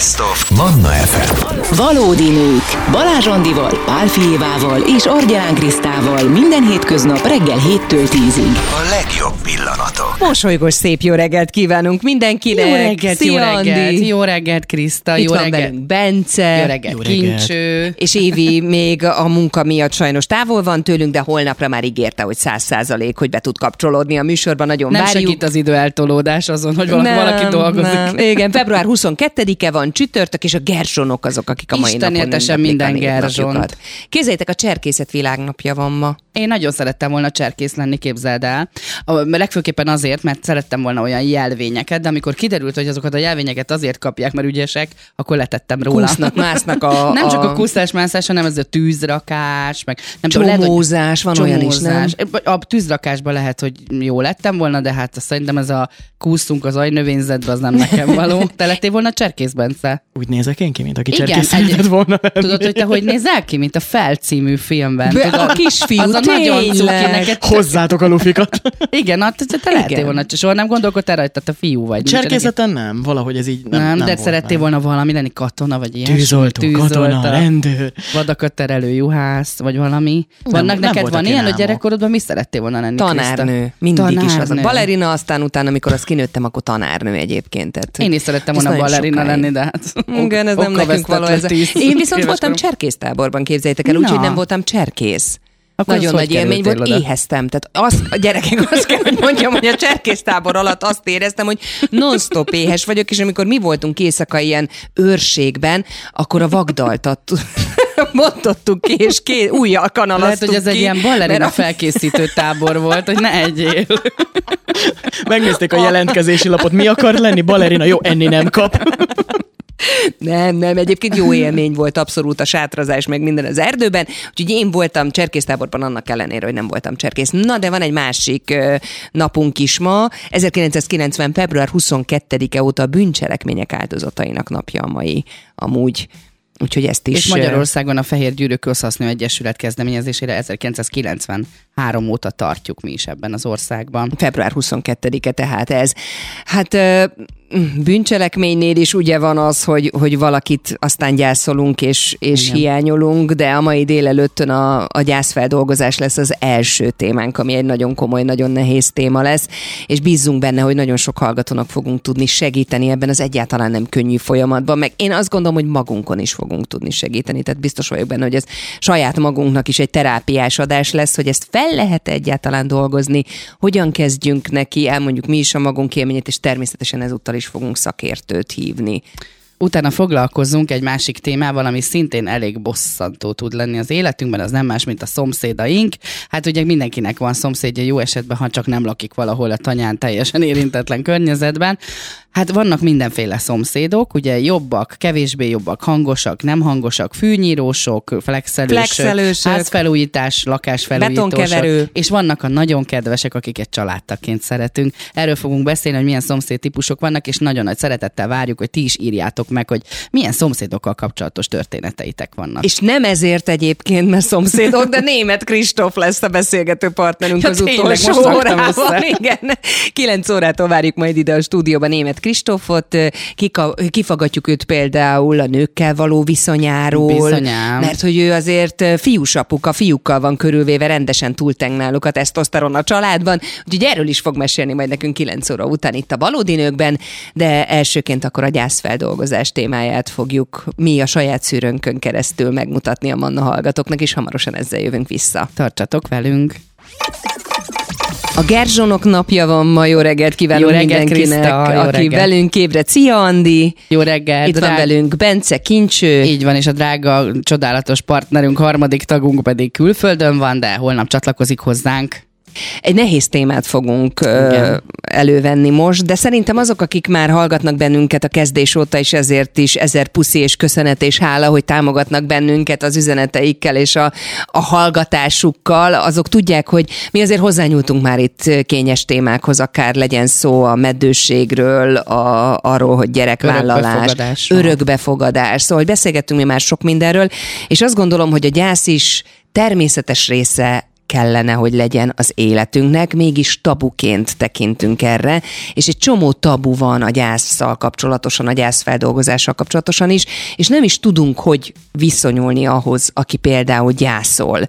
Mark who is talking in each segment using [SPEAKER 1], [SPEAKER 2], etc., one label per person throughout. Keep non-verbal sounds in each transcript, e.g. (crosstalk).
[SPEAKER 1] Best of Manna FM.
[SPEAKER 2] Valódi nők. Balázs Andival, Pál Fijévával és Argyán Krisztával minden hétköznap reggel 7-től 10-ig.
[SPEAKER 1] A legjobb pillanatok.
[SPEAKER 3] Mosolygos szép jó reggelt kívánunk mindenkinek.
[SPEAKER 4] Jó reggelt,
[SPEAKER 3] Szia,
[SPEAKER 4] jó reggelt,
[SPEAKER 3] Andi.
[SPEAKER 4] jó reggelt, Kriszta,
[SPEAKER 3] Itt
[SPEAKER 4] jó
[SPEAKER 3] van
[SPEAKER 4] reggelt.
[SPEAKER 3] velünk Bence.
[SPEAKER 4] Jó reggelt,
[SPEAKER 5] Jó reggelt.
[SPEAKER 4] kincső.
[SPEAKER 3] És Évi még a munka miatt sajnos távol van tőlünk, de holnapra már ígérte, hogy száz százalék, hogy be tud kapcsolódni a műsorban. Nagyon
[SPEAKER 4] Nem
[SPEAKER 3] várjuk.
[SPEAKER 4] segít az idő eltolódás azon, hogy valaki, valaki dolgozik.
[SPEAKER 3] Nem. Igen, február 22-e van csütörtök, és a gerzsonok azok, akik a mai
[SPEAKER 4] Isten
[SPEAKER 3] napon a
[SPEAKER 4] minden gerzsont.
[SPEAKER 3] Képzeljétek, a cserkészet világnapja van ma.
[SPEAKER 4] Én nagyon szerettem volna cserkész lenni, képzeld el. A, legfőképpen azért, mert szerettem volna olyan jelvényeket, de amikor kiderült, hogy azokat a jelvényeket azért kapják, mert ügyesek, akkor letettem róla.
[SPEAKER 3] Kúsznak, másznak a- (laughs)
[SPEAKER 4] nem csak
[SPEAKER 3] a-
[SPEAKER 4] a kusztás-mászás, hanem ez a tűzrakás, meg nem tudom, lehet, hogy-
[SPEAKER 3] Csomózás, van olyan is, nem?
[SPEAKER 4] Csomózás. A tűzrakásban lehet, hogy jó lettem volna, de hát szerintem ez a kúsztunk az ajnövényzetbe, az nem nekem való. (laughs) Te lettél volna cserkész, Bence?
[SPEAKER 5] Úgy nézek én ki, mint aki
[SPEAKER 4] Igen,
[SPEAKER 5] cserkész
[SPEAKER 4] egy-
[SPEAKER 5] szeretett volna lenni.
[SPEAKER 4] Tudod, hogy te hogy nézel ki, mint a Fel című filmben?
[SPEAKER 3] Be-
[SPEAKER 4] Tudod,
[SPEAKER 3] a kisfiú,
[SPEAKER 4] az a nagyon neked
[SPEAKER 5] Hozzátok a lufikat.
[SPEAKER 4] Igen, hát te, te lehettél
[SPEAKER 3] Igen.
[SPEAKER 4] volna, soha nem gondolkodtál rajta, te fiú vagy.
[SPEAKER 5] Cserkészeten nem, valahogy ez így nem
[SPEAKER 4] Nem, nem de
[SPEAKER 5] volt
[SPEAKER 4] szerettél volna valami lenni katona, vagy ilyen.
[SPEAKER 5] Tűzoltó, katona, rendőr.
[SPEAKER 4] Vadakat terelő juhász, vagy valami. Vannak
[SPEAKER 5] nem
[SPEAKER 4] neked van ilyen, hogy gyerekkorodban mi szerettél volna lenni?
[SPEAKER 3] Tanárnő. Mindig is az. A balerina, aztán utána, amikor azt kinőttem, akkor tanárnő egyébként.
[SPEAKER 4] Én is szerettem volna balerina lenni, de hát...
[SPEAKER 3] Igen, ez nem nekünk való. Ez Én viszont voltam cserkésztáborban, képzeljétek el, úgyhogy nem voltam cserkész.
[SPEAKER 4] Akkor
[SPEAKER 3] Nagyon nagy élmény volt,
[SPEAKER 4] oda?
[SPEAKER 3] éheztem. Tehát az, a gyerekek, azt kell, hogy mondjam, hogy a cserkésztábor alatt azt éreztem, hogy non-stop éhes vagyok, és amikor mi voltunk éjszaka ilyen őrségben, akkor a vagdaltat (laughs) mondottuk ki, és ké, újjal kanalaztuk
[SPEAKER 4] Lehet, hogy ez egy
[SPEAKER 3] ki,
[SPEAKER 4] ilyen balerina
[SPEAKER 3] mert a-
[SPEAKER 4] felkészítő tábor volt, hogy ne egyél. (laughs)
[SPEAKER 5] Megnézték a jelentkezési lapot, mi akar lenni balerina? Jó, enni nem kap. (laughs)
[SPEAKER 3] Nem, nem, egyébként jó élmény volt abszolút a sátrazás, meg minden az erdőben, úgyhogy én voltam cserkésztáborban annak ellenére, hogy nem voltam cserkész. Na, de van egy másik napunk is ma, 1990. február 22-e óta a bűncselekmények áldozatainak napja a mai, amúgy. Úgyhogy ezt is...
[SPEAKER 4] És Magyarországon a Fehér Gyűrűk Közhasznú Egyesület kezdeményezésére 1993 óta tartjuk mi is ebben az országban.
[SPEAKER 3] Február 22-e tehát ez. Hát bűncselekménynél is ugye van az, hogy, hogy valakit aztán gyászolunk és, és
[SPEAKER 4] Igen.
[SPEAKER 3] hiányolunk, de a mai délelőttön a, a gyászfeldolgozás lesz az első témánk, ami egy nagyon komoly, nagyon nehéz téma lesz, és bízzunk benne, hogy nagyon sok hallgatónak fogunk tudni segíteni ebben az egyáltalán nem könnyű folyamatban, meg én azt gondolom, hogy magunkon is fogunk tudni segíteni, tehát biztos vagyok benne, hogy ez saját magunknak is egy terápiás adás lesz, hogy ezt fel lehet egyáltalán dolgozni, hogyan kezdjünk neki, elmondjuk mi is a magunk élményét, és természetesen ezúttal is fogunk szakértőt hívni.
[SPEAKER 4] Utána foglalkozzunk egy másik témával, ami szintén elég bosszantó tud lenni az életünkben, az nem más, mint a szomszédaink. Hát ugye mindenkinek van szomszédja jó esetben, ha csak nem lakik valahol a tanyán teljesen érintetlen környezetben. Hát vannak mindenféle szomszédok, ugye jobbak, kevésbé jobbak, hangosak, nem hangosak, fűnyírósok, flexelősök,
[SPEAKER 3] Flexelősök.
[SPEAKER 4] házfelújítás, lakásfelújítósok. És vannak a nagyon kedvesek, akiket családtaként szeretünk. Erről fogunk beszélni, hogy milyen szomszéd típusok vannak, és nagyon nagy szeretettel várjuk, hogy ti is írjátok meg, hogy milyen szomszédokkal kapcsolatos történeteitek vannak.
[SPEAKER 3] És nem ezért egyébként, mert szomszédok, de német Kristóf lesz a beszélgető partnerünk
[SPEAKER 4] Ja,
[SPEAKER 3] az utolsó órában. Igen. Kilenc órától várjuk majd ide a stúdióba német Kristófot. Kika, kifagatjuk őt például a nőkkel való viszonyáról.
[SPEAKER 4] Bizonyám.
[SPEAKER 3] Mert hogy ő azért fiúsapuka, fiúkkal van körülvéve, rendesen túlteng náluk a tesztoszteron a családban. Úgyhogy erről is fog mesélni majd nekünk 9 óra után itt a valódi nőkben, de elsőként akkor a gyászfeldolgozás témáját fogjuk mi a saját szűrőnkön keresztül megmutatni a Manna hallgatóknak, és hamarosan ezzel jövünk vissza.
[SPEAKER 4] Tartsatok velünk!
[SPEAKER 3] A Gerzsonok napja van ma, jó reggelt kívánunk
[SPEAKER 4] Jó reggelt,
[SPEAKER 3] mindenkinek,
[SPEAKER 4] Kriszta, jó
[SPEAKER 3] aki
[SPEAKER 4] reggelt.
[SPEAKER 3] velünk ébredt. Szia, Andi!
[SPEAKER 4] Jó reggelt!
[SPEAKER 3] Itt van
[SPEAKER 4] drág-
[SPEAKER 3] velünk Bence Kincső.
[SPEAKER 4] Így van, és a drága, csodálatos partnerünk, harmadik tagunk pedig külföldön van, de holnap csatlakozik hozzánk.
[SPEAKER 3] Egy nehéz témát fogunk
[SPEAKER 4] Igen.
[SPEAKER 3] elővenni most, de szerintem azok, akik már hallgatnak bennünket a kezdés óta, és ezért is ezer puszi és köszönet és hála, hogy támogatnak bennünket az üzeneteikkel és a, a hallgatásukkal, azok tudják, hogy mi azért hozzányúltunk már itt kényes témákhoz, akár legyen szó a meddőségről, a, arról, hogy gyerekvállalás,
[SPEAKER 4] Örökbefogadásról.
[SPEAKER 3] örökbefogadás, szóval hogy beszélgettünk mi már sok mindenről, és azt gondolom, hogy a gyász is természetes része kellene, hogy legyen az életünknek, mégis tabuként tekintünk erre, és egy csomó tabu van a gyászsal kapcsolatosan, a gyászfeldolgozással kapcsolatosan is, és nem is tudunk, hogy viszonyulni ahhoz, aki például gyászol.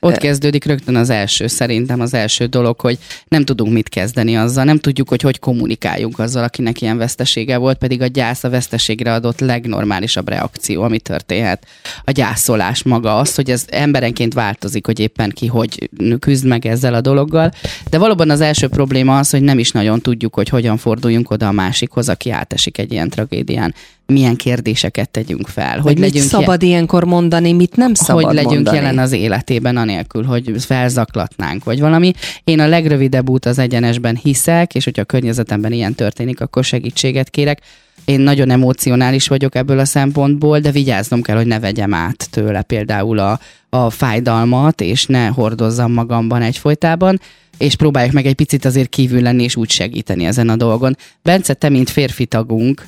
[SPEAKER 4] Ott kezdődik rögtön az első, szerintem az első dolog, hogy nem tudunk mit kezdeni azzal, nem tudjuk, hogy hogy kommunikáljunk azzal, akinek ilyen vesztesége volt, pedig a gyász a veszteségre adott legnormálisabb reakció, ami történhet. A gyászolás maga az, hogy ez emberenként változik, hogy éppen ki hogy küzd meg ezzel a dologgal, de valóban az első probléma az, hogy nem is nagyon tudjuk, hogy hogyan forduljunk oda a másikhoz, aki átesik egy ilyen tragédián milyen kérdéseket tegyünk fel.
[SPEAKER 3] Hogy mit szabad je- ilyenkor mondani, mit nem szabad
[SPEAKER 4] Hogy legyünk
[SPEAKER 3] mondani.
[SPEAKER 4] jelen az életében, anélkül, hogy felzaklatnánk, vagy valami. Én a legrövidebb út az egyenesben hiszek, és hogyha a környezetemben ilyen történik, akkor segítséget kérek. Én nagyon emocionális vagyok ebből a szempontból, de vigyáznom kell, hogy ne vegyem át tőle például a, a fájdalmat, és ne hordozzam magamban egyfolytában és próbáljuk meg egy picit azért kívül lenni, és úgy segíteni ezen a dolgon. Bence, te, mint férfi tagunk,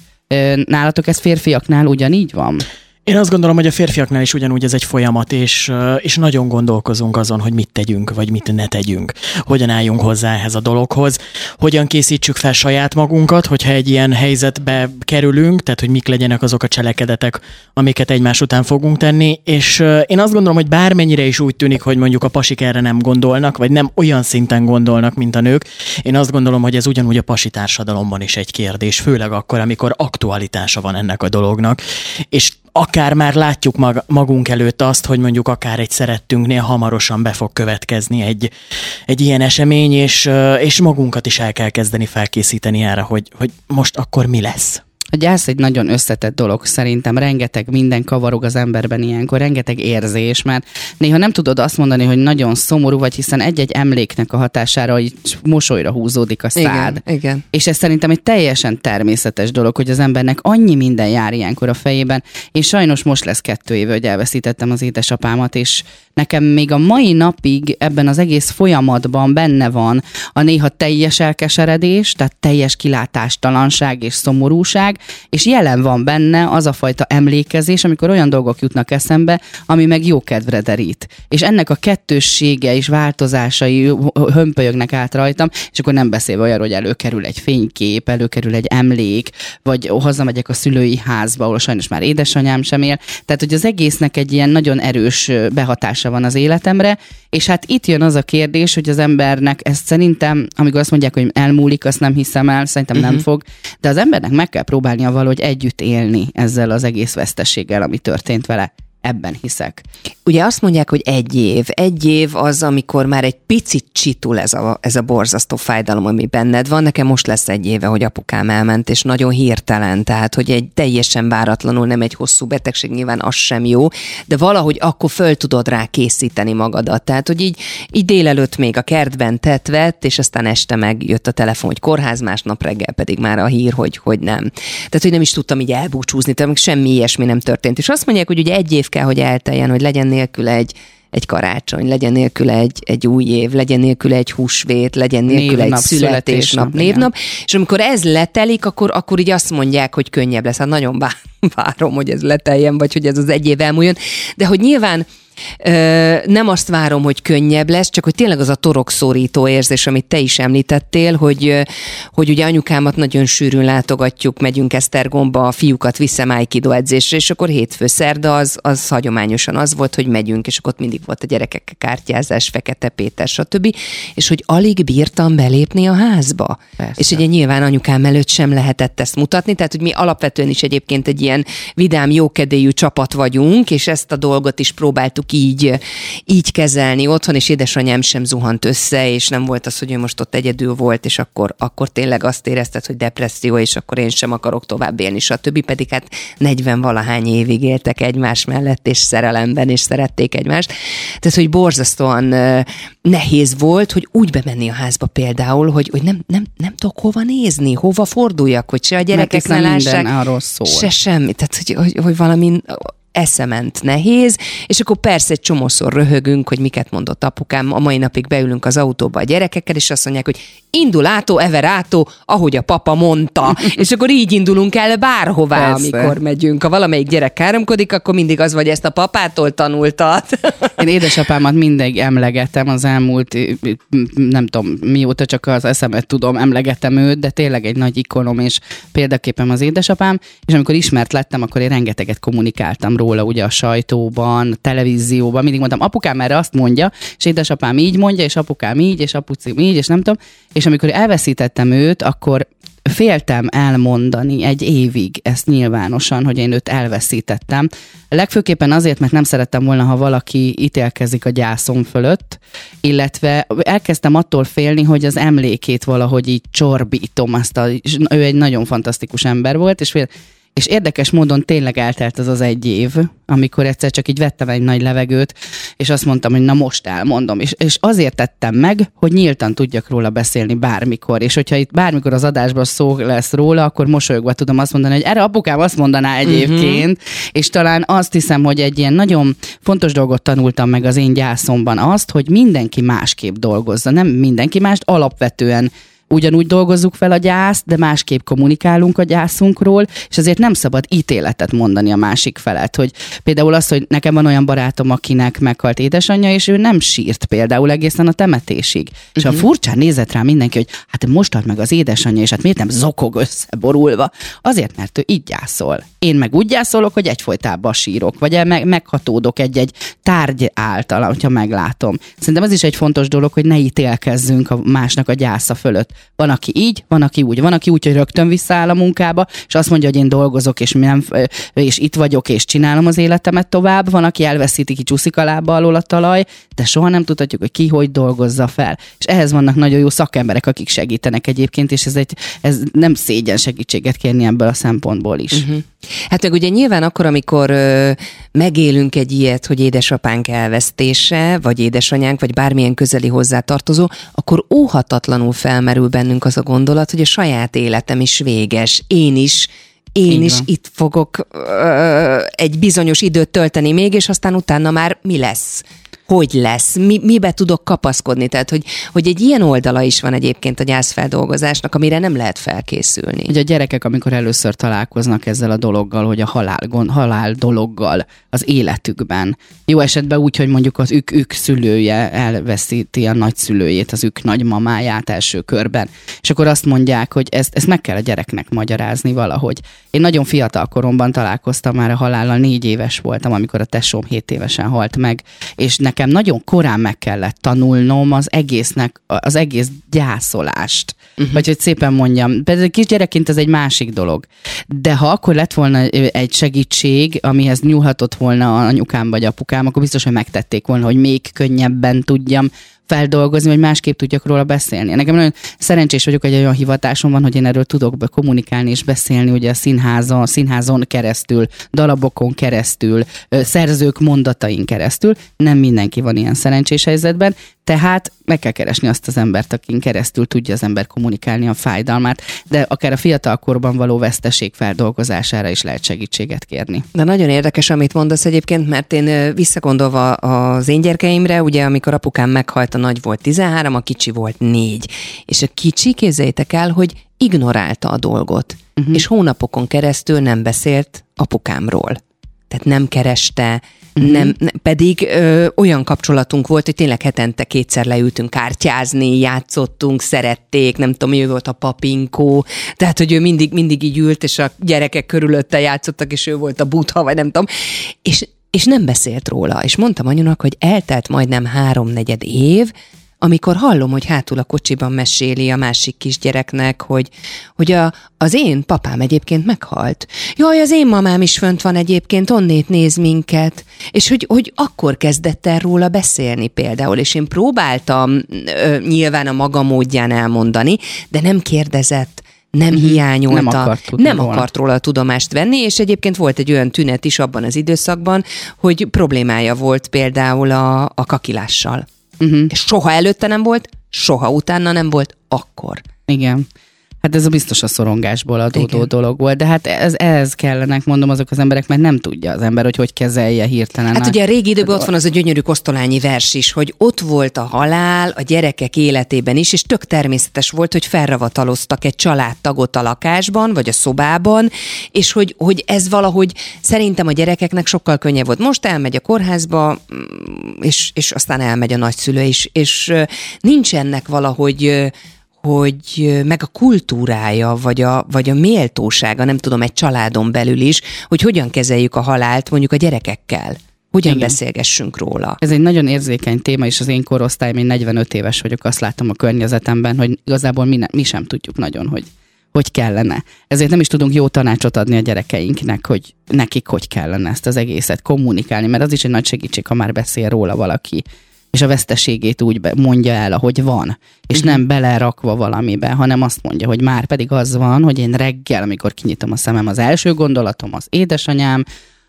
[SPEAKER 4] Nálatok ez férfiaknál ugyanígy van?
[SPEAKER 5] Én azt gondolom, hogy a férfiaknál is ugyanúgy ez egy folyamat, és, és nagyon gondolkozunk azon, hogy mit tegyünk, vagy mit ne tegyünk. Hogyan álljunk hozzá ehhez a dologhoz, hogyan készítsük fel saját magunkat, hogyha egy ilyen helyzetbe kerülünk, tehát hogy mik legyenek azok a cselekedetek, amiket egymás után fogunk tenni, és én azt gondolom, hogy bármennyire is úgy tűnik, hogy mondjuk a pasik erre nem gondolnak, vagy nem olyan szinten gondolnak, mint a nők, én azt gondolom, hogy ez ugyanúgy a pasi társadalomban is egy kérdés, főleg akkor, amikor aktualitása van ennek a dolognak, és akár már látjuk mag, magunk előtt azt, hogy mondjuk akár egy szerettünknél hamarosan be fog következni egy, egy ilyen esemény, és, és magunkat is el kell kezdeni felkészíteni erre, hogy, hogy most akkor mi lesz.
[SPEAKER 4] A gyász egy nagyon összetett dolog szerintem, rengeteg minden kavarog az emberben ilyenkor, rengeteg érzés, mert néha nem tudod azt mondani, hogy nagyon szomorú vagy, hiszen egy-egy emléknek a hatására hogy mosolyra húzódik a szád.
[SPEAKER 3] Igen, igen.
[SPEAKER 4] És ez szerintem egy teljesen természetes dolog, hogy az embernek annyi minden jár ilyenkor a fejében. Én sajnos most lesz kettő éve, hogy elveszítettem az édesapámat, és nekem még a mai napig ebben az egész folyamatban benne van a néha teljes elkeseredés, tehát teljes kilátástalanság és szomorúság, és jelen van benne az a fajta emlékezés, amikor olyan dolgok jutnak eszembe, ami meg jó kedvre derít. És ennek a kettőssége és változásai hömpölyögnek át rajtam, és akkor nem beszélve olyan, hogy előkerül egy fénykép, előkerül egy emlék, vagy hazamegyek a szülői házba, ahol sajnos már édesanyám sem él. Tehát, hogy az egésznek egy ilyen nagyon erős behatása van az életemre, és hát itt jön az a kérdés, hogy az embernek ezt szerintem, amikor azt mondják, hogy elmúlik, azt nem hiszem el, szerintem uh-huh. nem mhm. fog, de az embernek meg kell próbálni próbálnia valahogy együtt élni ezzel az egész veszteséggel, ami történt vele ebben hiszek.
[SPEAKER 3] Ugye azt mondják, hogy egy év. Egy év az, amikor már egy picit csitul ez a, ez a borzasztó fájdalom, ami benned van. Nekem most lesz egy éve, hogy apukám elment, és nagyon hirtelen, tehát hogy egy teljesen váratlanul, nem egy hosszú betegség, nyilván az sem jó, de valahogy akkor föl tudod rá készíteni magadat. Tehát, hogy így, így délelőtt még a kertben tetvett, és aztán este meg jött a telefon, hogy kórház, másnap reggel pedig már a hír, hogy, hogy nem. Tehát, hogy nem is tudtam így elbúcsúzni, tehát semmi ilyesmi nem történt. És azt mondják, hogy ugye egy év kell, hogy elteljen, hogy legyen nélkül egy, egy karácsony, legyen nélkül egy, egy új év, legyen nélkül egy húsvét, legyen nélkül névnap, egy születésnap, névnap, és amikor ez letelik, akkor, akkor így azt mondják, hogy könnyebb lesz. Hát nagyon (laughs) várom, hogy ez leteljen, vagy hogy ez az egy év elmúljon, de hogy nyilván nem azt várom, hogy könnyebb lesz, csak hogy tényleg az a torokszórító érzés, amit te is említettél, hogy, hogy ugye anyukámat nagyon sűrűn látogatjuk, megyünk Esztergomba, a fiúkat viszem Aikido edzésre, és akkor hétfő szerda az, az hagyományosan az volt, hogy megyünk, és akkor ott mindig volt a gyerekek kártyázás, Fekete Péter, stb. És hogy alig bírtam belépni a házba. Persze. És ugye nyilván anyukám előtt sem lehetett ezt mutatni, tehát hogy mi alapvetően is egyébként egy ilyen vidám, jókedélyű csapat vagyunk, és ezt a dolgot is próbáltuk tudtuk így, így kezelni otthon, és édesanyám sem zuhant össze, és nem volt az, hogy ő most ott egyedül volt, és akkor, akkor tényleg azt érezted, hogy depresszió, és akkor én sem akarok tovább élni, többi Pedig hát 40 valahány évig éltek egymás mellett, és szerelemben, és szerették egymást. Tehát, hogy borzasztóan nehéz volt, hogy úgy bemenni a házba például, hogy, hogy nem, nem, nem tudok hova nézni, hova forduljak, hogy se a gyerekek ne lássák,
[SPEAKER 4] arról szól.
[SPEAKER 3] se semmi. Tehát, hogy, hogy, hogy valami eszement nehéz, és akkor persze egy csomószor röhögünk, hogy miket mondott apukám, a mai napig beülünk az autóba a gyerekekkel, és azt mondják, hogy indulátó, everátó, ahogy a papa mondta. (laughs) és akkor így indulunk el bárhová,
[SPEAKER 4] Persze.
[SPEAKER 3] amikor megyünk. Ha valamelyik gyerek káromkodik, akkor mindig az vagy ezt a papától tanultad. (laughs)
[SPEAKER 4] Én édesapámat mindig emlegetem az elmúlt, nem tudom mióta, csak az eszemet tudom, emlegetem őt, de tényleg egy nagy ikonom és példaképem az édesapám, és amikor ismert lettem, akkor én rengeteget kommunikáltam róla, ugye a sajtóban, a televízióban, mindig mondtam, apukám erre azt mondja, és édesapám így mondja, és apukám így, és apucim így, és nem tudom, és amikor elveszítettem őt, akkor féltem elmondani egy évig ezt nyilvánosan, hogy én őt elveszítettem. Legfőképpen azért, mert nem szerettem volna, ha valaki ítélkezik a gyászom fölött, illetve elkezdtem attól félni, hogy az emlékét valahogy így csorbítom. Azt a, ő egy nagyon fantasztikus ember volt, és fél, és érdekes módon tényleg eltelt az az egy év, amikor egyszer csak így vettem egy nagy levegőt, és azt mondtam, hogy na most elmondom. És, és azért tettem meg, hogy nyíltan tudjak róla beszélni bármikor. És hogyha itt bármikor az adásban szó lesz róla, akkor mosolyogva tudom azt mondani, hogy erre apukám azt mondaná egyébként, és talán azt hiszem, hogy egy ilyen nagyon fontos dolgot tanultam meg az én gyászomban azt, hogy mindenki másképp dolgozza. Nem mindenki mást, alapvetően ugyanúgy dolgozzuk fel a gyászt, de másképp kommunikálunk a gyászunkról, és ezért nem szabad ítéletet mondani a másik felet, hogy például az, hogy nekem van olyan barátom, akinek meghalt édesanyja, és ő nem sírt például egészen a temetésig. És
[SPEAKER 3] Mhm.
[SPEAKER 4] uh-huh. a furcsán nézett rá mindenki, hogy hát most halt meg az édesanyja, és hát miért nem zokog összeborulva? Azért, mert ő így gyászol. Én meg úgy gyászolok, hogy egyfolytában sírok, vagy meg, meghatódok egy-egy tárgy által, hogyha meglátom. Szerintem ez is egy fontos dolog, hogy ne ítélkezzünk a másnak a gyásza fölött. Van, aki így, van, aki úgy. Van, aki úgy, hogy rögtön visszaáll a munkába, és azt mondja, hogy én dolgozok, és, nem, és itt vagyok, és csinálom az életemet tovább. Van, aki elveszíti, ki csúszik a lába alól a talaj, de soha nem tudhatjuk, hogy ki hogy dolgozza fel. És ehhez vannak nagyon jó szakemberek, akik segítenek egyébként, és ez, egy, ez nem szégyen segítséget kérni ebből a szempontból is. Uh-huh.
[SPEAKER 3] Hát meg ugye nyilván akkor, amikor ö, megélünk egy ilyet, hogy édesapánk elvesztése, vagy édesanyánk, vagy bármilyen közeli hozzátartozó, akkor óhatatlanul felmerül bennünk az a gondolat, hogy a saját életem is véges. Én is én
[SPEAKER 4] Így
[SPEAKER 3] is
[SPEAKER 4] van.
[SPEAKER 3] itt fogok ö, egy bizonyos időt tölteni még, és aztán utána már mi lesz? Hogy lesz? Mi, mibe tudok kapaszkodni? Tehát, hogy, hogy egy ilyen oldala is van egyébként a gyászfeldolgozásnak, amire nem lehet felkészülni.
[SPEAKER 4] Ugye a gyerekek, amikor először találkoznak ezzel a dologgal, hogy a halál, gond, halál dologgal az életükben. Jó esetben úgy, hogy mondjuk az ők, ők szülője elveszíti a nagyszülőjét, az ők nagymamáját első körben. És akkor azt mondják, hogy ezt, ezt meg kell a gyereknek magyarázni valahogy. Én nagyon fiatal koromban találkoztam már a halállal, négy éves voltam, amikor a tesóm 7 évesen halt meg, és nekem nagyon korán meg kellett tanulnom az egésznek, az egész gyászolást. Uh-huh. Vagy hogy szépen mondjam, például kisgyerekként ez egy másik dolog. De ha akkor lett volna egy segítség, amihez nyúlhatott volna anyukám vagy apukám, akkor biztos, hogy megtették volna, hogy még könnyebben tudjam feldolgozni, vagy másképp tudjak róla beszélni. Nekem nagyon szerencsés vagyok, hogy egy olyan hivatásom van, hogy én erről tudok be kommunikálni és beszélni, ugye a színházon, színházon keresztül, darabokon keresztül, szerzők mondatain keresztül. Nem mindenki van ilyen szerencsés helyzetben, tehát meg kell keresni azt az embert, akin keresztül tudja az ember kommunikálni a fájdalmát, de akár a fiatalkorban való veszteség feldolgozására is lehet segítséget kérni.
[SPEAKER 3] De nagyon érdekes, amit mondasz egyébként, mert én visszagondolva az én gyerkeimre, ugye amikor apukám meghalt, a nagy volt 13, a kicsi volt 4. És a kicsi, képzeljétek el, hogy ignorálta a dolgot. Uh-huh. És hónapokon keresztül nem beszélt apukámról. Tehát nem kereste, uh-huh. nem, ne, pedig ö, olyan kapcsolatunk volt, hogy tényleg hetente kétszer leültünk kártyázni, játszottunk, szerették, nem tudom, ő volt a papinkó, tehát, hogy ő mindig, mindig így ült, és a gyerekek körülötte játszottak, és ő volt a butha, vagy nem tudom, és, és nem beszélt róla. És mondtam anyunak, hogy eltelt majdnem háromnegyed év, amikor hallom, hogy hátul a kocsiban meséli a másik kisgyereknek, hogy, hogy a, az én papám egyébként meghalt. Jaj, az én mamám is fönt van egyébként, onnét néz minket. És hogy, hogy akkor kezdett el róla beszélni például, és én próbáltam ö, nyilván a maga módján elmondani, de nem kérdezett, nem hiányolta,
[SPEAKER 4] Nem akart tudni
[SPEAKER 3] nem akart róla a tudomást venni, és egyébként volt egy olyan tünet is abban az időszakban, hogy problémája volt például a, a kakilással.
[SPEAKER 4] Uh-huh.
[SPEAKER 3] Soha előtte nem volt, soha utána nem volt, akkor.
[SPEAKER 4] Igen. Hát ez a biztos a szorongásból adódó
[SPEAKER 3] Igen.
[SPEAKER 4] dolog volt, de hát ez, ez kellenek, mondom, azok az emberek, mert nem tudja az ember, hogy hogy kezelje hirtelen.
[SPEAKER 3] Hát
[SPEAKER 4] a-
[SPEAKER 3] ugye a régi időben ott van az a gyönyörű kosztolányi vers is, hogy ott volt a halál a gyerekek életében is, és tök természetes volt, hogy felravataloztak egy családtagot a lakásban, vagy a szobában, és hogy, hogy ez valahogy szerintem a gyerekeknek sokkal könnyebb volt. Most elmegy a kórházba, mm, és, és aztán elmegy a nagyszülő is, és ö, nincs ennek valahogy hogy meg a kultúrája, vagy a, vagy a méltósága, nem tudom, egy családon belül is, hogy hogyan kezeljük a halált mondjuk a gyerekekkel. Hogyan
[SPEAKER 4] Igen.
[SPEAKER 3] beszélgessünk róla.
[SPEAKER 4] Ez egy nagyon érzékeny téma, és az én korosztályom, én 45 éves vagyok, azt látom a környezetemben, hogy igazából mi, ne, mi sem tudjuk nagyon, hogy hogy kellene. Ezért nem is tudunk jó tanácsot adni a gyerekeinknek, hogy nekik hogy kellene ezt az egészet kommunikálni, mert az is egy nagy segítség, ha már beszél róla valaki, és a veszteségét úgy mondja el, ahogy van, és nem belerakva valamibe, hanem azt mondja, hogy már pedig az van, hogy én reggel, amikor kinyitom a szemem, az első gondolatom az édesanyám,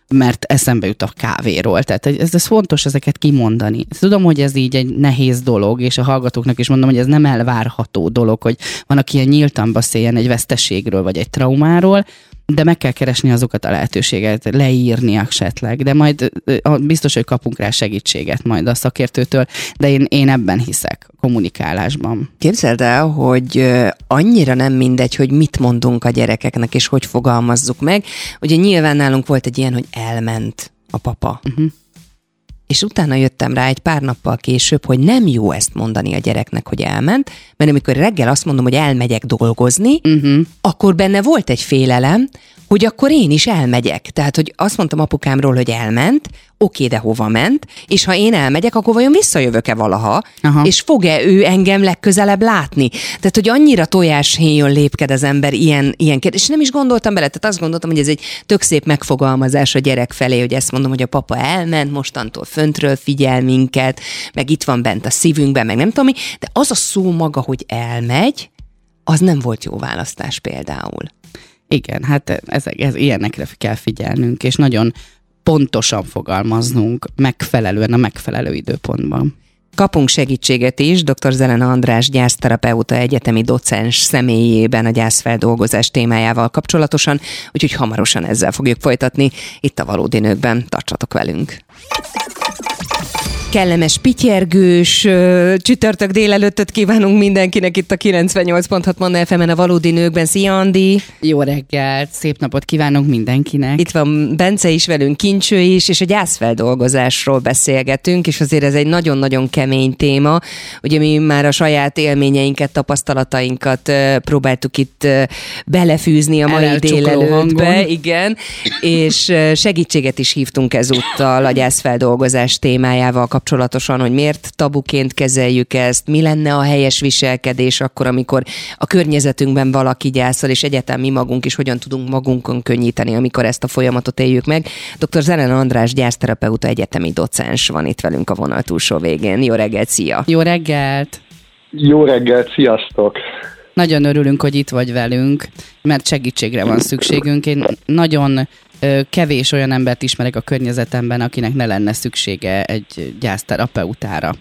[SPEAKER 4] mert eszembe jut a kávéról. Tehát ez, ez fontos ezeket kimondani. Tudom, hogy ez így egy nehéz dolog, és a hallgatóknak is mondom, hogy ez nem elvárható dolog, hogy van, aki ilyen nyíltan beszéljen egy veszteségről, vagy egy traumáról, de meg kell keresni azokat a lehetőséget, leírni esetleg, de majd biztos, hogy kapunk rá segítséget majd a szakértőtől, de én, én ebben hiszek, kommunikálásban.
[SPEAKER 3] Képzeld el, hogy annyira nem mindegy, hogy mit mondunk a gyerekeknek, és hogy fogalmazzuk meg. Ugye nyilván nálunk volt egy ilyen, hogy elment a papa.
[SPEAKER 4] Uh-huh.
[SPEAKER 3] És utána jöttem rá egy pár nappal később, hogy nem jó ezt mondani a gyereknek, hogy elment, mert amikor reggel azt mondom, hogy elmegyek dolgozni,
[SPEAKER 4] Uh-huh.
[SPEAKER 3] akkor benne volt egy félelem, hogy akkor én is elmegyek. Tehát, hogy azt mondtam apukámról, hogy elment, oké, de hova ment, és ha én elmegyek, akkor vajon visszajövök-e valaha,
[SPEAKER 4] Aha.
[SPEAKER 3] és fog-e ő engem legközelebb látni? Tehát, hogy annyira tojáshéjon lépked az ember ilyen, ilyen kérdés. És nem is gondoltam bele, tehát azt gondoltam, hogy ez egy tök szép megfogalmazás a gyerek felé, hogy ezt mondom, hogy a papa elment, mostantól föntről figyel minket, meg itt van bent a szívünkben, meg nem tudom mi, de az a szó maga, hogy elmegy, az nem volt jó választás például.
[SPEAKER 4] Igen, hát ezek, ez, ilyenekre kell figyelnünk, és nagyon pontosan fogalmaznunk, megfelelően a megfelelő időpontban.
[SPEAKER 3] Kapunk segítséget is dr. Zelena András gyászterapeuta egyetemi docens személyében a gyászfeldolgozás témájával kapcsolatosan, úgyhogy hamarosan ezzel fogjuk folytatni itt a Valódi Nőkben. Tartsatok velünk! Kellemes, pityergős csütörtök délelőttöt kívánunk mindenkinek itt a 98.6 Manna FM-en a Valódi Nőkben. Szia, Andi!
[SPEAKER 4] Jó reggelt, szép napot kívánunk mindenkinek.
[SPEAKER 3] Itt van Bence is velünk, Kincső is, és a gyászfeldolgozásról beszélgetünk, és azért ez egy nagyon-nagyon kemény téma. Ugye mi már a saját élményeinket, tapasztalatainkat próbáltuk itt belefűzni a mai délelőttbe, igen, és segítséget is hívtunk ezúttal a gyászfeldolgozás témájával kapcsolatosan, hogy miért tabuként kezeljük ezt, mi lenne a helyes viselkedés akkor, amikor a környezetünkben valaki gyászol, és egyáltalán mi magunk is hogyan tudunk magunkon könnyíteni, amikor ezt a folyamatot éljük meg. Dr. Zelen András gyászterapeuta egyetemi docens van itt velünk a vonal túlsó végén. Jó reggelt, szia!
[SPEAKER 4] Jó reggelt!
[SPEAKER 6] Jó reggelt, sziasztok!
[SPEAKER 4] Nagyon örülünk, hogy itt vagy velünk, mert segítségre van szükségünk. Én nagyon kevés olyan embert ismerek a környezetemben, akinek ne lenne szüksége egy gyászterapeutára.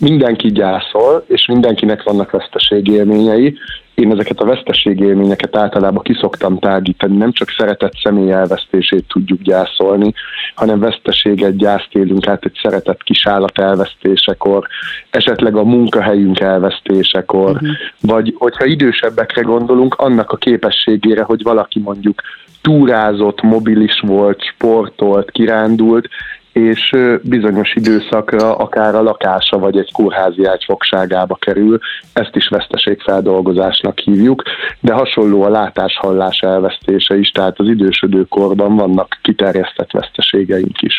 [SPEAKER 6] Mindenki gyászol, és mindenkinek vannak veszteségélményei. Én ezeket a veszteségélményeket általában kiszoktam tágítani, nem csak szeretett személy elvesztését tudjuk gyászolni, hanem veszteséget, gyászt élünk át egy szeretett kisállat elvesztésekor, esetleg a munkahelyünk elvesztésekor, uh-huh. vagy hogyha idősebbekre gondolunk, annak a képességére, hogy valaki mondjuk túrázott, mobilis volt, sportolt, kirándult, és bizonyos időszakra akár a lakása vagy egy kórházi ágy fogságába kerül, ezt is veszteségfeldolgozásnak hívjuk, de hasonló a látás-hallás elvesztése is, tehát az idősödő korban vannak kiterjesztett veszteségeink is.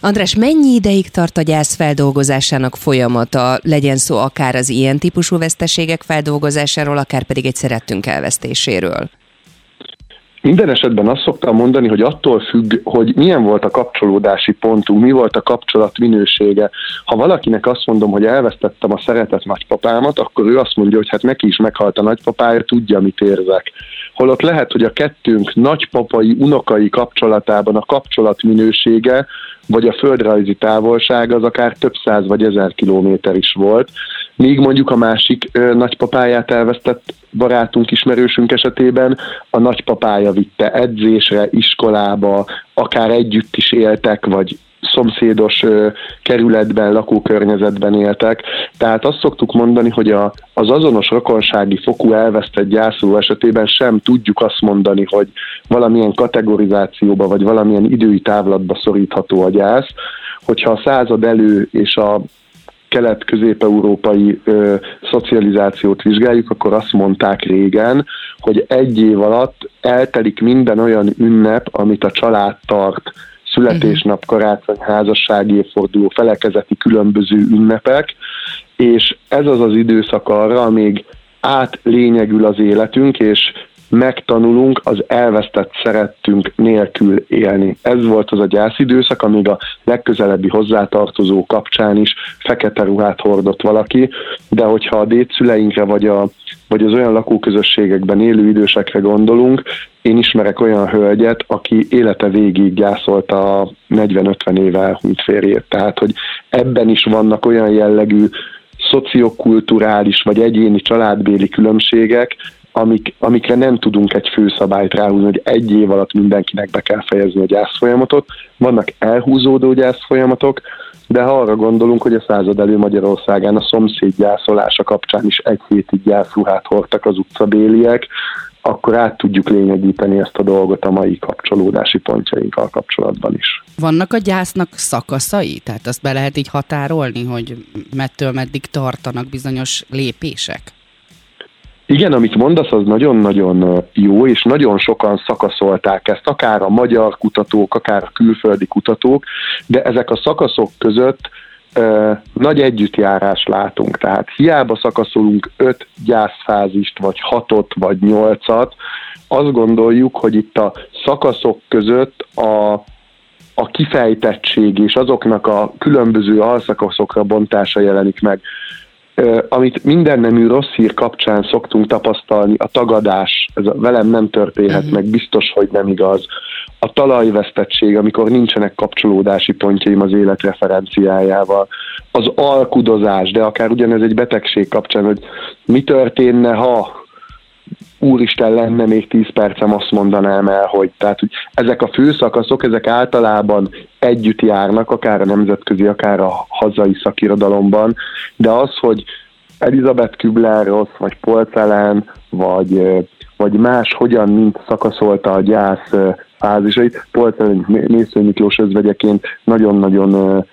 [SPEAKER 3] András, mennyi ideig tart a gyász feldolgozásának folyamata, legyen szó akár az ilyen típusú veszteségek feldolgozásáról, akár pedig egy szerettünk elvesztéséről?
[SPEAKER 6] Minden esetben azt szoktam mondani, hogy attól függ, hogy milyen volt a kapcsolódási pontunk, mi volt a kapcsolat minősége. Ha valakinek azt mondom, hogy elvesztettem a szeretett nagypapámat, akkor ő azt mondja, hogy hát neki is meghalt a nagypapája, tudja, mit érzek. Holott lehet, hogy a kettőnk nagypapai, unokai kapcsolatában a kapcsolat minősége, vagy a földrajzi távolság az akár több száz vagy ezer kilométer is volt, míg mondjuk a másik ö, nagypapáját elvesztett barátunk, ismerősünk esetében a nagypapája vitte edzésre, iskolába, akár együtt is éltek, vagy szomszédos kerületben, lakókörnyezetben éltek. Tehát azt szoktuk mondani, hogy a, az azonos rokonsági fokú elvesztett gyászoló esetében sem tudjuk azt mondani, hogy valamilyen kategorizációba vagy valamilyen idői távlatba szorítható a gyász, hogyha a század elő és a kelet-közép-európai ö, szocializációt vizsgáljuk, akkor azt mondták régen, hogy egy év alatt eltelik minden olyan ünnep, amit a család tart, születésnap, karácsony, házassági évforduló, felekezeti különböző ünnepek, és ez az az időszak arra, amíg átlényegül az életünk, és megtanulunk az elvesztett szerettünk nélkül élni. Ez volt az a gyászidőszak, amíg a legközelebbi hozzátartozó kapcsán is fekete ruhát hordott valaki, de hogyha a dédszüleinkre vagy, a, vagy az olyan lakóközösségekben élő idősekre gondolunk, én ismerek olyan hölgyet, aki élete végig gyászolta a 40-50 éve elhunyt férjét. Tehát, hogy ebben is vannak olyan jellegű szociokulturális vagy egyéni családbéli különbségek, amik, amikre nem tudunk egy főszabályt ráhúzni, hogy egy év alatt mindenkinek be kell fejezni a gyászfolyamatot. Vannak elhúzódó gyászfolyamatok, de ha arra gondolunk, hogy a század elő Magyarországán a szomszéd gyászolása kapcsán is egy hétig gyászruhát hordtak az utcabéliek, akkor át tudjuk lényegíteni ezt a dolgot a mai kapcsolódási pontjainkkal kapcsolatban is.
[SPEAKER 4] Vannak a gyásznak szakaszai? Tehát azt be lehet így határolni, hogy mettől meddig tartanak bizonyos lépések?
[SPEAKER 6] Igen, amit mondasz, az nagyon-nagyon jó, és nagyon sokan szakaszolták ezt, akár a magyar kutatók, akár a külföldi kutatók, de ezek a szakaszok között nagy együttjárás látunk. Tehát hiába szakaszolunk öt gyászfázist, vagy hatot, vagy nyolcat, azt gondoljuk, hogy itt a szakaszok között a, a kifejtettség és azoknak a különböző alszakaszokra bontása jelenik meg amit minden nemű rossz hír kapcsán szoktunk tapasztalni, a tagadás, ez a velem nem történhet uh-huh. meg, biztos, hogy nem igaz. A talajvesztettség, amikor nincsenek kapcsolódási pontjaim az élet referenciájával. Az alkudozás, de akár ugyanez egy betegség kapcsán, hogy mi történne, ha úristen lenne még 10 percem, azt mondanám el, hogy, tehát, hogy ezek a főszakaszok, ezek általában együtt járnak, akár a nemzetközi, akár a hazai szakirodalomban, de az, hogy Elizabeth Kübler-Ross, vagy Polcelen, vagy, vagy más hogyan, mint szakaszolta a gyász fázisait. Polcelen Mésző Miklós özvegyeként nagyon-nagyon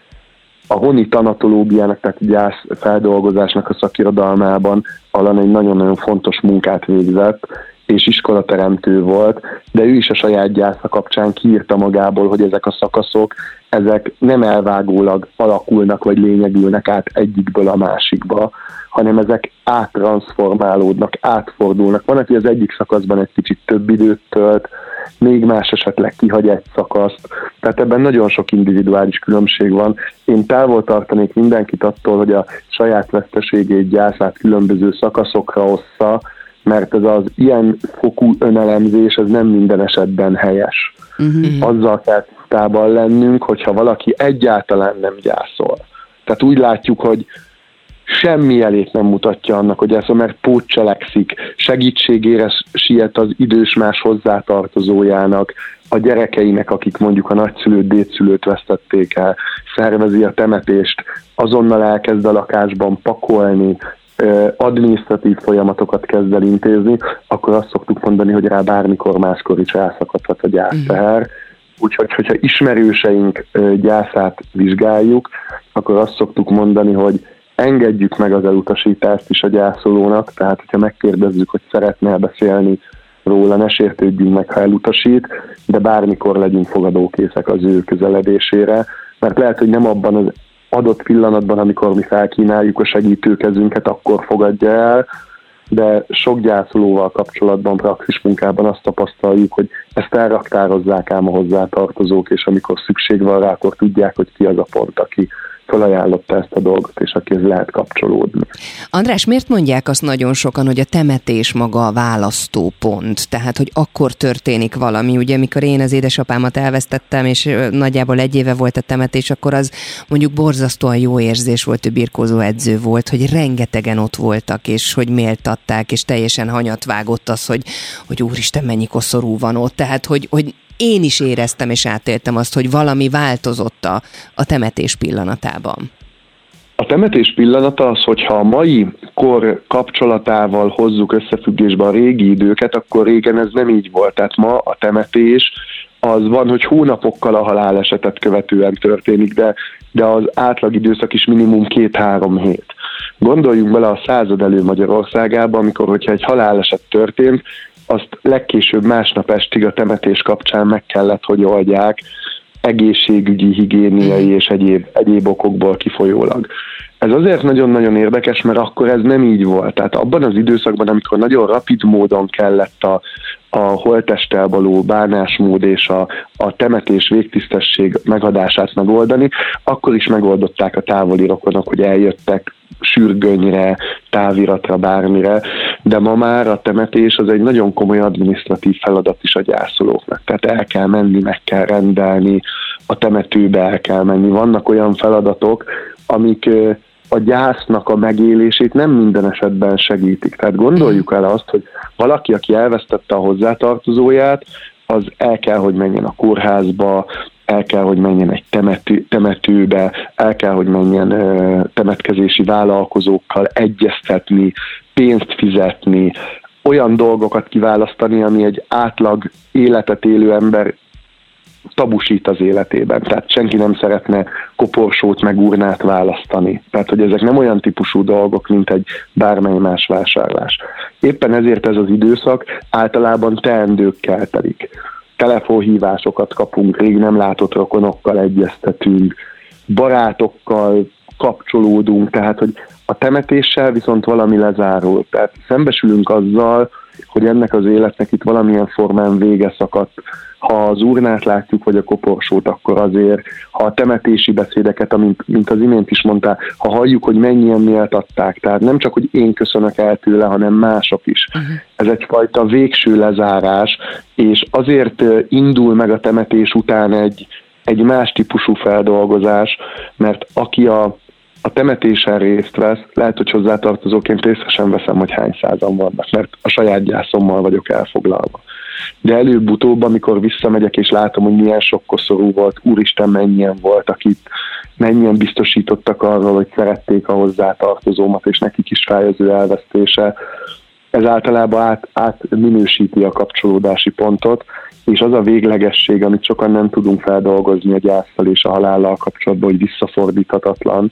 [SPEAKER 6] a honi tanatológiának, tehát gyász feldolgozásnak a szakirodalmában Alan egy nagyon-nagyon fontos munkát végzett, és iskolateremtő volt, de ő is a saját gyásza kapcsán kiírta magából, hogy ezek a szakaszok, ezek nem elvágólag alakulnak, vagy lényegülnek át egyikből a másikba, hanem ezek áttranszformálódnak, átfordulnak. Van, aki az egyik szakaszban egy kicsit több időt tölt, még más esetleg kihagy egy szakaszt. Tehát ebben nagyon sok individuális különbség van. Én távol tartanék mindenkit attól, hogy a saját veszteségét, gyászát különböző szakaszokra ossza, mert ez az ilyen fokú önelemzés, ez nem minden esetben helyes. Uh-huh. Azzal kell tisztában lennünk, hogyha valaki egyáltalán nem gyászol. Tehát úgy látjuk, hogy semmi elét nem mutatja annak, hogy ez, mert pótcselekszik, segítségére siet az idős más hozzátartozójának, a gyerekeinek, akik mondjuk a nagyszülőt, dédszülőt vesztették el, szervezi a temetést, azonnal elkezd a lakásban pakolni, adminisztratív folyamatokat kezd el intézni, akkor azt szoktuk mondani, hogy rá bármikor máskor is elszakadhat a gyászteher. Uh-huh. Úgyhogy, hogyha ismerőseink gyászát vizsgáljuk, akkor azt szoktuk mondani, hogy engedjük meg az elutasítást is a gyászolónak, tehát hogyha megkérdezzük, hogy szeretne beszélni róla, ne sértődjünk meg, ha elutasít, de bármikor legyünk fogadókészek az ő közeledésére, mert lehet, hogy nem abban az adott pillanatban, amikor mi felkínáljuk a segítőkezünket, akkor fogadja el, de sok gyászolóval kapcsolatban, praxis munkában azt tapasztaljuk, hogy ezt elraktározzák ám a hozzátartozók, és amikor szükség van rá, akkor tudják, hogy ki az a pont, aki felajánlotta ezt a dolgot, és akihez lehet kapcsolódni.
[SPEAKER 3] András, miért mondják azt nagyon sokan, hogy a temetés maga a választópont? Tehát, hogy akkor történik valami. Ugye, mikor én az édesapámat elvesztettem, és nagyjából egy éve volt a temetés, akkor az mondjuk borzasztóan jó érzés volt, hogy birkózó edző volt, hogy rengetegen ott voltak, és hogy méltatták, és teljesen hanyat vágott az, hogy, hogy úristen, mennyi koszorú van ott. Tehát, hogy, hogy én is éreztem és átéltem azt, hogy valami változott a, a temetés pillanatában.
[SPEAKER 6] A temetés pillanata az, hogyha a mai kor kapcsolatával hozzuk összefüggésbe a régi időket, akkor régen ez nem így volt. Tehát ma a temetés az van, hogy hónapokkal a halálesetet követően történik, de, de az átlag időszak is minimum két-három hét. Gondoljunk bele a század elő Magyarországában, amikor, hogyha egy haláleset történt, azt legkésőbb másnap estig a temetés kapcsán meg kellett, hogy oldják egészségügyi, higiéniai és egyéb, egyéb okokból kifolyólag. Ez azért nagyon-nagyon érdekes, mert akkor ez nem így volt. Tehát abban az időszakban, amikor nagyon rapid módon kellett a, a holtesttel való bánásmód és a, a temetés végtisztesség megadását megoldani, akkor is megoldották a távoli rokonok, hogy eljöttek sürgönyre, táviratra, bármire, de ma már a temetés az egy nagyon komoly administratív feladat is a gyászolóknak. Tehát el kell menni, meg kell rendelni, a temetőbe el kell menni. Vannak olyan feladatok, amik a gyásznak a megélését nem minden esetben segítik. Tehát gondoljuk el azt, hogy valaki, aki elvesztette a hozzátartozóját, az el kell, hogy menjen a kórházba, el kell, hogy menjen egy temető, temetőbe, el kell, hogy menjen ö, temetkezési vállalkozókkal egyeztetni, pénzt fizetni, olyan dolgokat kiválasztani, ami egy átlag életet élő ember tabusít az életében. Tehát senki nem szeretne koporsót meg urnát választani. Tehát, hogy ezek nem olyan típusú dolgok, mint egy bármely más vásárlás. Éppen ezért ez az időszak általában teendőkkel telik. Telefonhívásokat kapunk, rég nem látott rokonokkal egyeztetünk, barátokkal kapcsolódunk, tehát, hogy a temetéssel viszont valami lezárul. Tehát szembesülünk azzal, hogy ennek az életnek itt valamilyen formán vége szakadt. Ha az urnát látjuk, vagy a koporsót, akkor azért, ha a temetési beszédeket, amint, mint az imént is mondtál, ha halljuk, hogy mennyien méltatták, tehát nem csak, hogy én köszönök el tőle, hanem mások is. Uh-huh. Ez egyfajta végső lezárás, és azért indul meg a temetés után egy, egy más típusú feldolgozás, mert aki a a temetésen részt vesz, lehet, hogy hozzátartozóként részesen veszem, hogy hány százan vannak, mert a saját gyászommal vagyok elfoglalva. De előbb-utóbb, amikor visszamegyek és látom, hogy milyen sok koszorú volt, úristen mennyien voltak itt, mennyien biztosítottak arról, hogy szerették a hozzátartozómat, és nekik is fáj az ő elvesztése, ez általában át, átminősíti a kapcsolódási pontot, és az a véglegesség, amit sokan nem tudunk feldolgozni a gyászsal és a halállal kapcsolatban, hogy visszafordíthatatlan,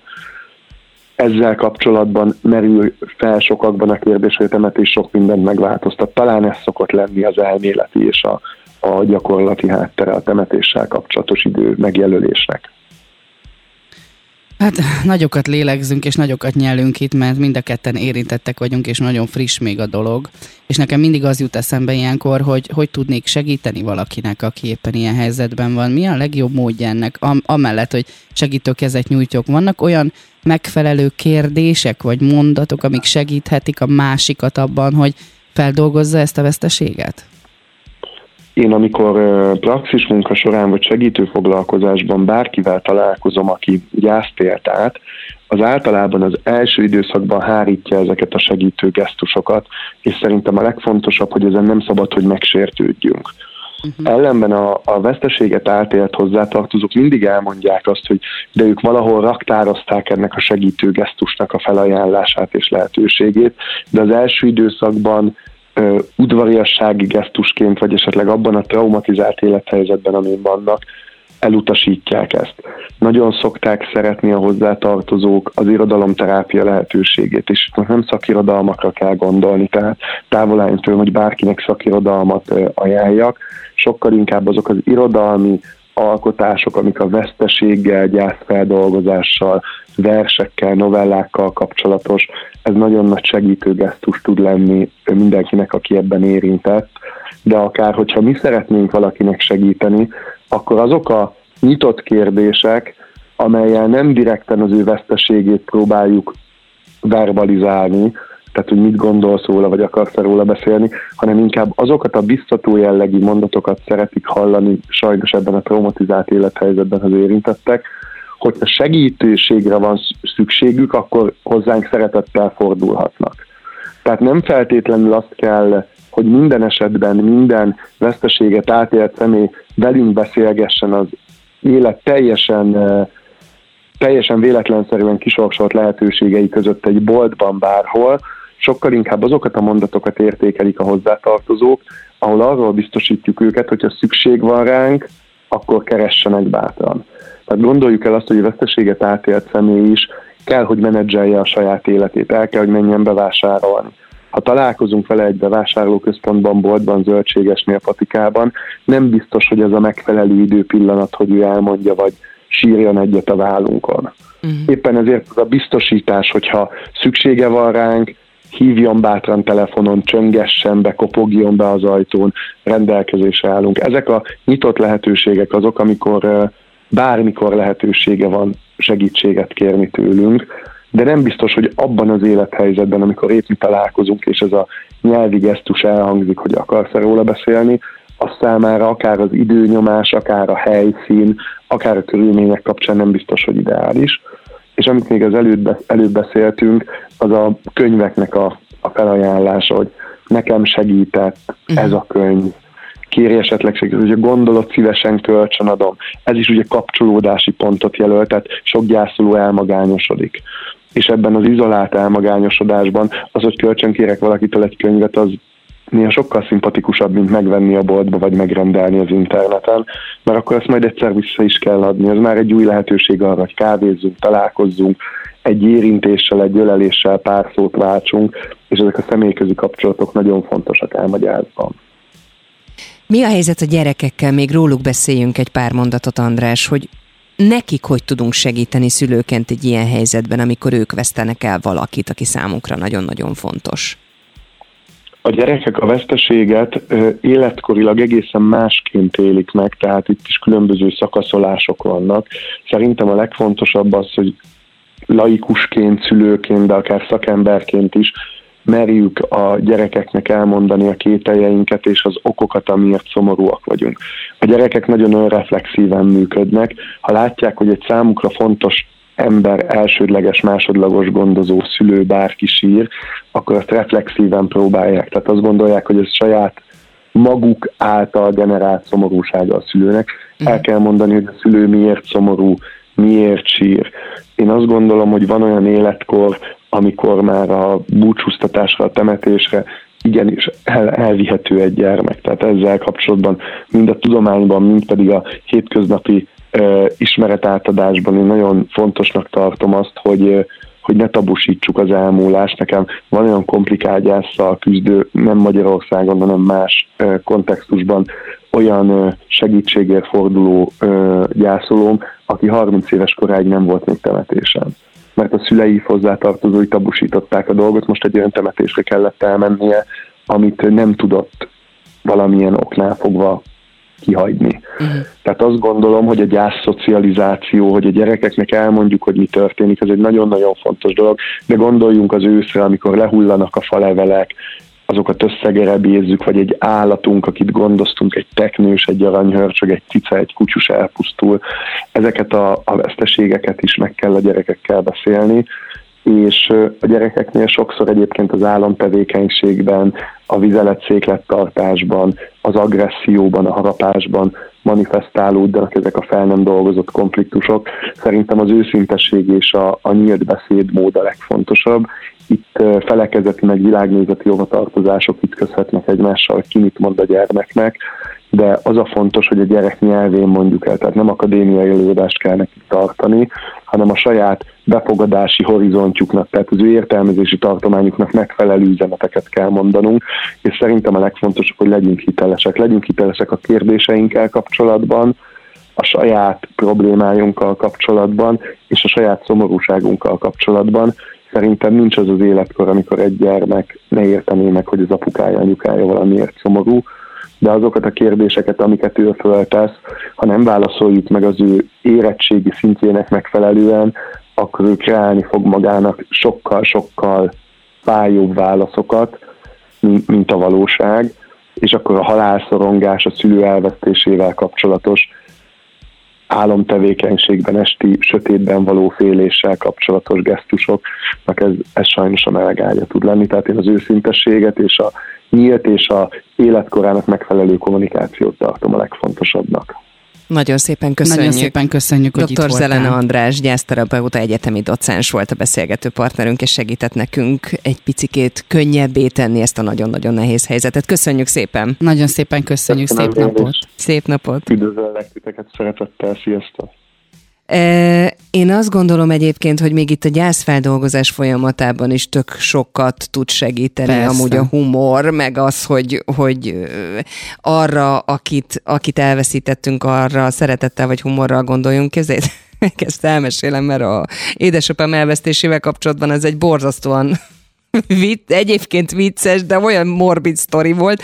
[SPEAKER 6] ezzel kapcsolatban merül fel sokakban a kérdés, hogy a temetés sok mindent megváltoztat. Talán ez szokott lenni az elméleti és a, a gyakorlati háttere a temetéssel kapcsolatos idő megjelölésnek.
[SPEAKER 4] Hát (laughs) nagyokat lélegzünk, és nagyokat nyelünk itt, mert mind a ketten érintettek vagyunk, és nagyon friss még a dolog. És nekem mindig az jut eszembe ilyenkor, hogy hogy tudnék segíteni valakinek, aki éppen ilyen helyzetben van. Mi a legjobb módja ennek, am- amellett, hogy segítőkezet nyújtjuk. Vannak olyan megfelelő kérdések, vagy mondatok, amik segíthetik a másikat abban, hogy feldolgozza ezt a veszteséget?
[SPEAKER 6] Én amikor praxis munka során vagy segítő foglalkozásban bárkivel találkozom, aki gyászt élt át, az általában az első időszakban hárítja ezeket a segítő gesztusokat, és szerintem a legfontosabb, hogy ezen nem szabad, hogy megsértődjünk. Uh-huh. Ellenben a, a veszteséget átélt hozzátartozók mindig elmondják azt, hogy de ők valahol raktározták ennek a segítő gesztusnak a felajánlását és lehetőségét, de az első időszakban udvariassági gesztusként, vagy esetleg abban a traumatizált élethelyzetben, amin vannak, elutasítják ezt. Nagyon szokták szeretni a hozzátartozók az irodalomterápia lehetőségét, és most nem szakirodalmakra kell gondolni, tehát távol tőlem, hogy bárkinek szakirodalmat ajánljak, sokkal inkább azok az irodalmi alkotások, amik a veszteséggel, gyászfeldolgozással, versekkel, novellákkal kapcsolatos, ez nagyon nagy segítő gesztus tud lenni mindenkinek, aki ebben érintett, de akár, hogyha mi szeretnénk valakinek segíteni, akkor azok a nyitott kérdések, amelyel nem direkten az ő veszteségét próbáljuk verbalizálni, tehát hogy mit gondolsz róla, vagy akarsz róla beszélni, hanem inkább azokat a biztató jellegű mondatokat szeretik hallani sajnos ebben a traumatizált élethelyzetben az érintettek, hogyha segítőségre van szükségük, akkor hozzánk szeretettel fordulhatnak. Tehát nem feltétlenül azt kell, hogy minden esetben minden veszteséget átélt személy velünk beszélgessen az élet teljesen teljesen véletlenszerűen kisorsolt lehetőségei között egy boltban bárhol, sokkal inkább azokat a mondatokat értékelik a hozzátartozók, ahol arról biztosítjuk őket, hogyha szükség van ránk, akkor keressenek bátran. Tehát gondoljuk el azt, hogy a veszteséget átélt személy is kell, hogy menedzselje a saját életét, el kell, hogy menjen bevásárolni. Ha találkozunk vele egy bevásárlóközpontban, boltban, zöldségesnél, patikában, nem biztos, hogy ez a megfelelő időpillanat, hogy ő elmondja, vagy sírjon egyet a vállunkon. Uh-huh. Éppen ezért az a biztosítás, hogyha szüksége van ránk, hívjon bátran telefonon, csöngessen be, kopogjon be az ajtón, rendelkezésre állunk. Ezek a nyitott lehetőségek azok, amikor bármikor lehetősége van segítséget kérni tőlünk, de nem biztos, hogy abban az élethelyzetben, amikor épp találkozunk, és ez a nyelvi gesztus elhangzik, hogy akarsz róla beszélni, az számára akár az időnyomás, akár a helyszín, akár a körülmények kapcsán nem biztos, hogy ideális. És amit még az előbb, előbb beszéltünk, az a könyveknek a, a felajánlása, hogy nekem segített uh-huh. ez a könyv, kéri esetleg segített, hogy a gondolat szívesen kölcsönadom. Ez is ugye kapcsolódási pontot jelölt, tehát sok gyászoló elmagányosodik. És ebben az izolált elmagányosodásban az, hogy kölcsönkérek valakitől egy könyvet, az néha sokkal szimpatikusabb, mint megvenni a boltba, vagy megrendelni az interneten, mert akkor ezt majd egyszer vissza is kell adni. Ez már egy új lehetőség arra, hogy kávézzunk, találkozzunk, egy érintéssel, egy öleléssel pár szót váltsunk, és ezek a személyközi kapcsolatok nagyon fontosak elmagyázban.
[SPEAKER 3] Mi a helyzet a gyerekekkel? Még róluk beszéljünk egy pár mondatot, András, hogy nekik hogy tudunk segíteni szülőként egy ilyen helyzetben, amikor ők vesztenek el valakit, aki számukra nagyon-nagyon fontos?
[SPEAKER 6] a gyerekek a veszteséget életkorilag egészen másként élik meg, tehát itt is különböző szakaszolások vannak. Szerintem a legfontosabb az, hogy laikusként, szülőként, de akár szakemberként is merjük a gyerekeknek elmondani a kételjeinket és az okokat, amiért szomorúak vagyunk. A gyerekek nagyon önreflexíven működnek. Ha látják, hogy egy számukra fontos ember elsődleges, másodlagos gondozó, szülő, bárki sír, akkor azt reflexíven próbálják. Tehát azt gondolják, hogy ez saját maguk által generált szomorúsága a szülőnek. El mhm. kell mondani, hogy a szülő miért szomorú, miért sír. Én azt gondolom, hogy van olyan életkor, amikor már a búcsúztatásra, a temetésre igenis el, elvihető egy gyermek. Tehát ezzel kapcsolatban mind a tudományban, mind pedig a hétköznapi ismeretátadásban én nagyon fontosnak tartom azt, hogy hogy ne tabusítsuk az elmúlást. Nekem van olyan komplikált gyászsal küzdő, nem Magyarországon, hanem más kontextusban olyan segítségért forduló gyászolóm, aki 30 éves koráig nem volt még temetésen. Mert a szülei hozzátartozói tabusították a dolgot, most egy olyan temetésre kellett elmennie, amit nem tudott valamilyen oknál fogva kihagyni. Uh-huh. Tehát azt gondolom, hogy a gyászszocializáció, hogy a gyerekeknek elmondjuk, hogy mi történik, ez egy nagyon-nagyon fontos dolog, de gondoljunk az őszre, amikor lehullanak a falevelek, azokat összegerebézzük, vagy egy állatunk, akit gondoztunk, egy teknős, egy aranyhörcsög, egy cica, egy kutyus elpusztul. Ezeket a, a veszteségeket is meg kell a gyerekekkel beszélni, és a gyerekeknél sokszor egyébként az államtevékenységben, a vizeletszéklettartásban, az agresszióban, a harapásban manifestálódnak ezek a fel nem dolgozott konfliktusok. Szerintem az őszintesség és a, a nyílt beszédmód a legfontosabb. Itt felekezeti meg világnézeti hovatartozások ütközhetnek egymással, ki mit mond a gyermeknek, de az a fontos, hogy a gyerek nyelvén mondjuk el, tehát nem akadémiai előadást kell neki tartani, hanem a saját befogadási horizontjuknak, tehát az ő értelmezési tartományuknak megfelelő üzeneteket kell mondanunk, és szerintem a legfontosabb, hogy legyünk hitelesek. Legyünk hitelesek a kérdéseinkkel kapcsolatban, a saját problémájunkkal kapcsolatban, és a saját szomorúságunkkal kapcsolatban. Szerintem nincs az az életkor, amikor egy gyermek ne értené meg, hogy az apukája, anyukája valamiért szomorú, de azokat a kérdéseket, amiket ő föltesz, ha nem válaszoljuk meg az ő érettségi szintjének megfelelően, akkor ő kreálni fog magának sokkal-sokkal fájóbb válaszokat, mint, mint a valóság, és akkor a halálszorongás a szülő elvesztésével kapcsolatos álomtevékenységben, esti sötétben való féléssel kapcsolatos gesztusoknak ez, ez sajnos a melegágya tud lenni. Tehát én az őszintességet és a nyílt és a életkorának megfelelő kommunikációt tartom a legfontosabbnak.
[SPEAKER 3] Nagyon szépen köszönjük.
[SPEAKER 4] Nagyon szépen köszönjük, hogy
[SPEAKER 3] Dr.
[SPEAKER 4] itt
[SPEAKER 3] Zelena
[SPEAKER 4] voltál.
[SPEAKER 3] András, gyászterapeuta, egyetemi docens volt a beszélgető partnerünk, és segített nekünk egy picikét könnyebbé tenni ezt a nagyon-nagyon nehéz helyzetet. Köszönjük szépen!
[SPEAKER 4] Nagyon szépen köszönjük,
[SPEAKER 6] Köszönöm
[SPEAKER 4] szép napot!
[SPEAKER 3] Szép napot!
[SPEAKER 6] Üdvözöllek titeket szeretettel, sziasztok!
[SPEAKER 3] Én azt gondolom egyébként, hogy még itt a gyászfeldolgozás folyamatában is tök sokat tud segíteni
[SPEAKER 4] Persze.
[SPEAKER 3] amúgy a humor, meg az, hogy, hogy arra, akit, akit elveszítettünk, arra szeretettel vagy humorral gondoljunk. Képzeljétek, (laughs) ezt elmesélem, mert a édesapám elvesztésével kapcsolatban ez egy borzasztóan (laughs) vitt, egyébként vicces, de olyan morbid sztori volt,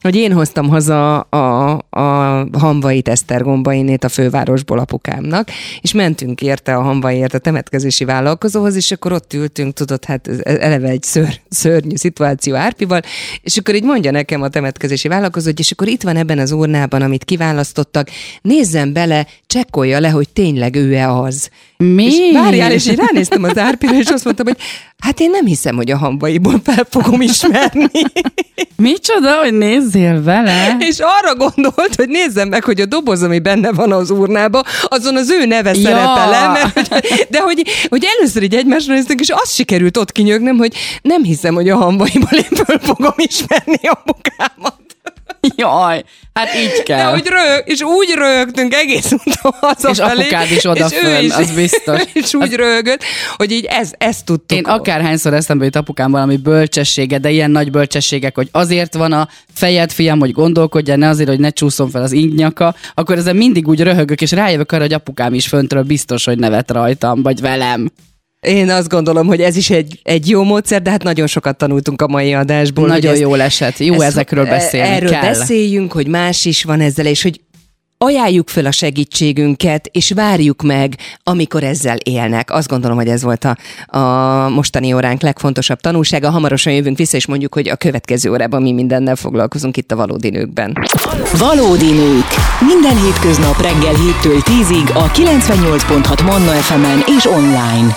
[SPEAKER 3] hogy én hoztam haza a, a hamvait Esztergombainét a fővárosból apukámnak, és mentünk érte a hamvaiért a temetkezési vállalkozóhoz, és akkor ott ültünk, tudod, hát eleve egy ször, szörnyű szituáció Árpival, és akkor így mondja nekem a temetkezési vállalkozó, hogy és akkor itt van ebben az urnában, amit kiválasztottak, nézzem bele, csekkolja le, hogy tényleg ő-e az.
[SPEAKER 4] Mi?
[SPEAKER 3] És várjál, és én ránéztem az Árpira, és azt mondtam, hogy hát én nem hiszem, hogy a hamvaiból fel fogom ismerni.
[SPEAKER 4] Micsoda, hogy nézzél vele? (laughs)
[SPEAKER 3] És arra gondolt, hogy nézzem meg, hogy a doboz, ami benne van az urnába, azon az ő neve
[SPEAKER 4] Ja.
[SPEAKER 3] szerepel mert, hogy- de hogy, hogy először így egymásra néztünk, és azt sikerült ott kinyögnem, hogy nem hiszem, hogy a hambaiból én föl fogom ismerni a mukámat. (laughs)
[SPEAKER 4] Jaj, hát így
[SPEAKER 3] De
[SPEAKER 4] kell.
[SPEAKER 3] hogy rög, és úgy rögtünk egész (laughs) úton hazafelé.
[SPEAKER 4] És apukád is
[SPEAKER 3] ő
[SPEAKER 4] az biztos. (laughs)
[SPEAKER 3] És úgy rögött, hogy így ez, ezt tudtuk.
[SPEAKER 4] Én akárhányszor eszembe jut apukám valami bölcsessége, de ilyen nagy bölcsességek, hogy azért van a fejed, fiam, hogy gondolkodjál, ne azért, hogy ne csúszom fel az ingnyaka, akkor ezen mindig úgy röhögök, és rájövök arra, hogy apukám is föntről biztos, hogy nevet rajtam, vagy velem.
[SPEAKER 3] Én azt gondolom, hogy ez is egy, egy jó módszer, de hát nagyon sokat tanultunk a mai adásból.
[SPEAKER 4] Nagyon
[SPEAKER 3] ezt-
[SPEAKER 4] jól esett. Jó
[SPEAKER 3] ezt-
[SPEAKER 4] ezekről beszélni
[SPEAKER 3] Erről
[SPEAKER 4] kell.
[SPEAKER 3] beszéljünk, hogy más is van ezzel, és hogy ajánljuk fel a segítségünket, és várjuk meg, amikor ezzel élnek. Azt gondolom, hogy ez volt a, a mostani óránk legfontosabb tanulsága. Hamarosan jövünk vissza, és mondjuk, hogy a következő órában mi mindennel foglalkozunk itt a valódi nőkben.
[SPEAKER 2] Valódi nők. Minden hétköznap reggel 7-től 10-ig a 98.6 Manna FM-en és online.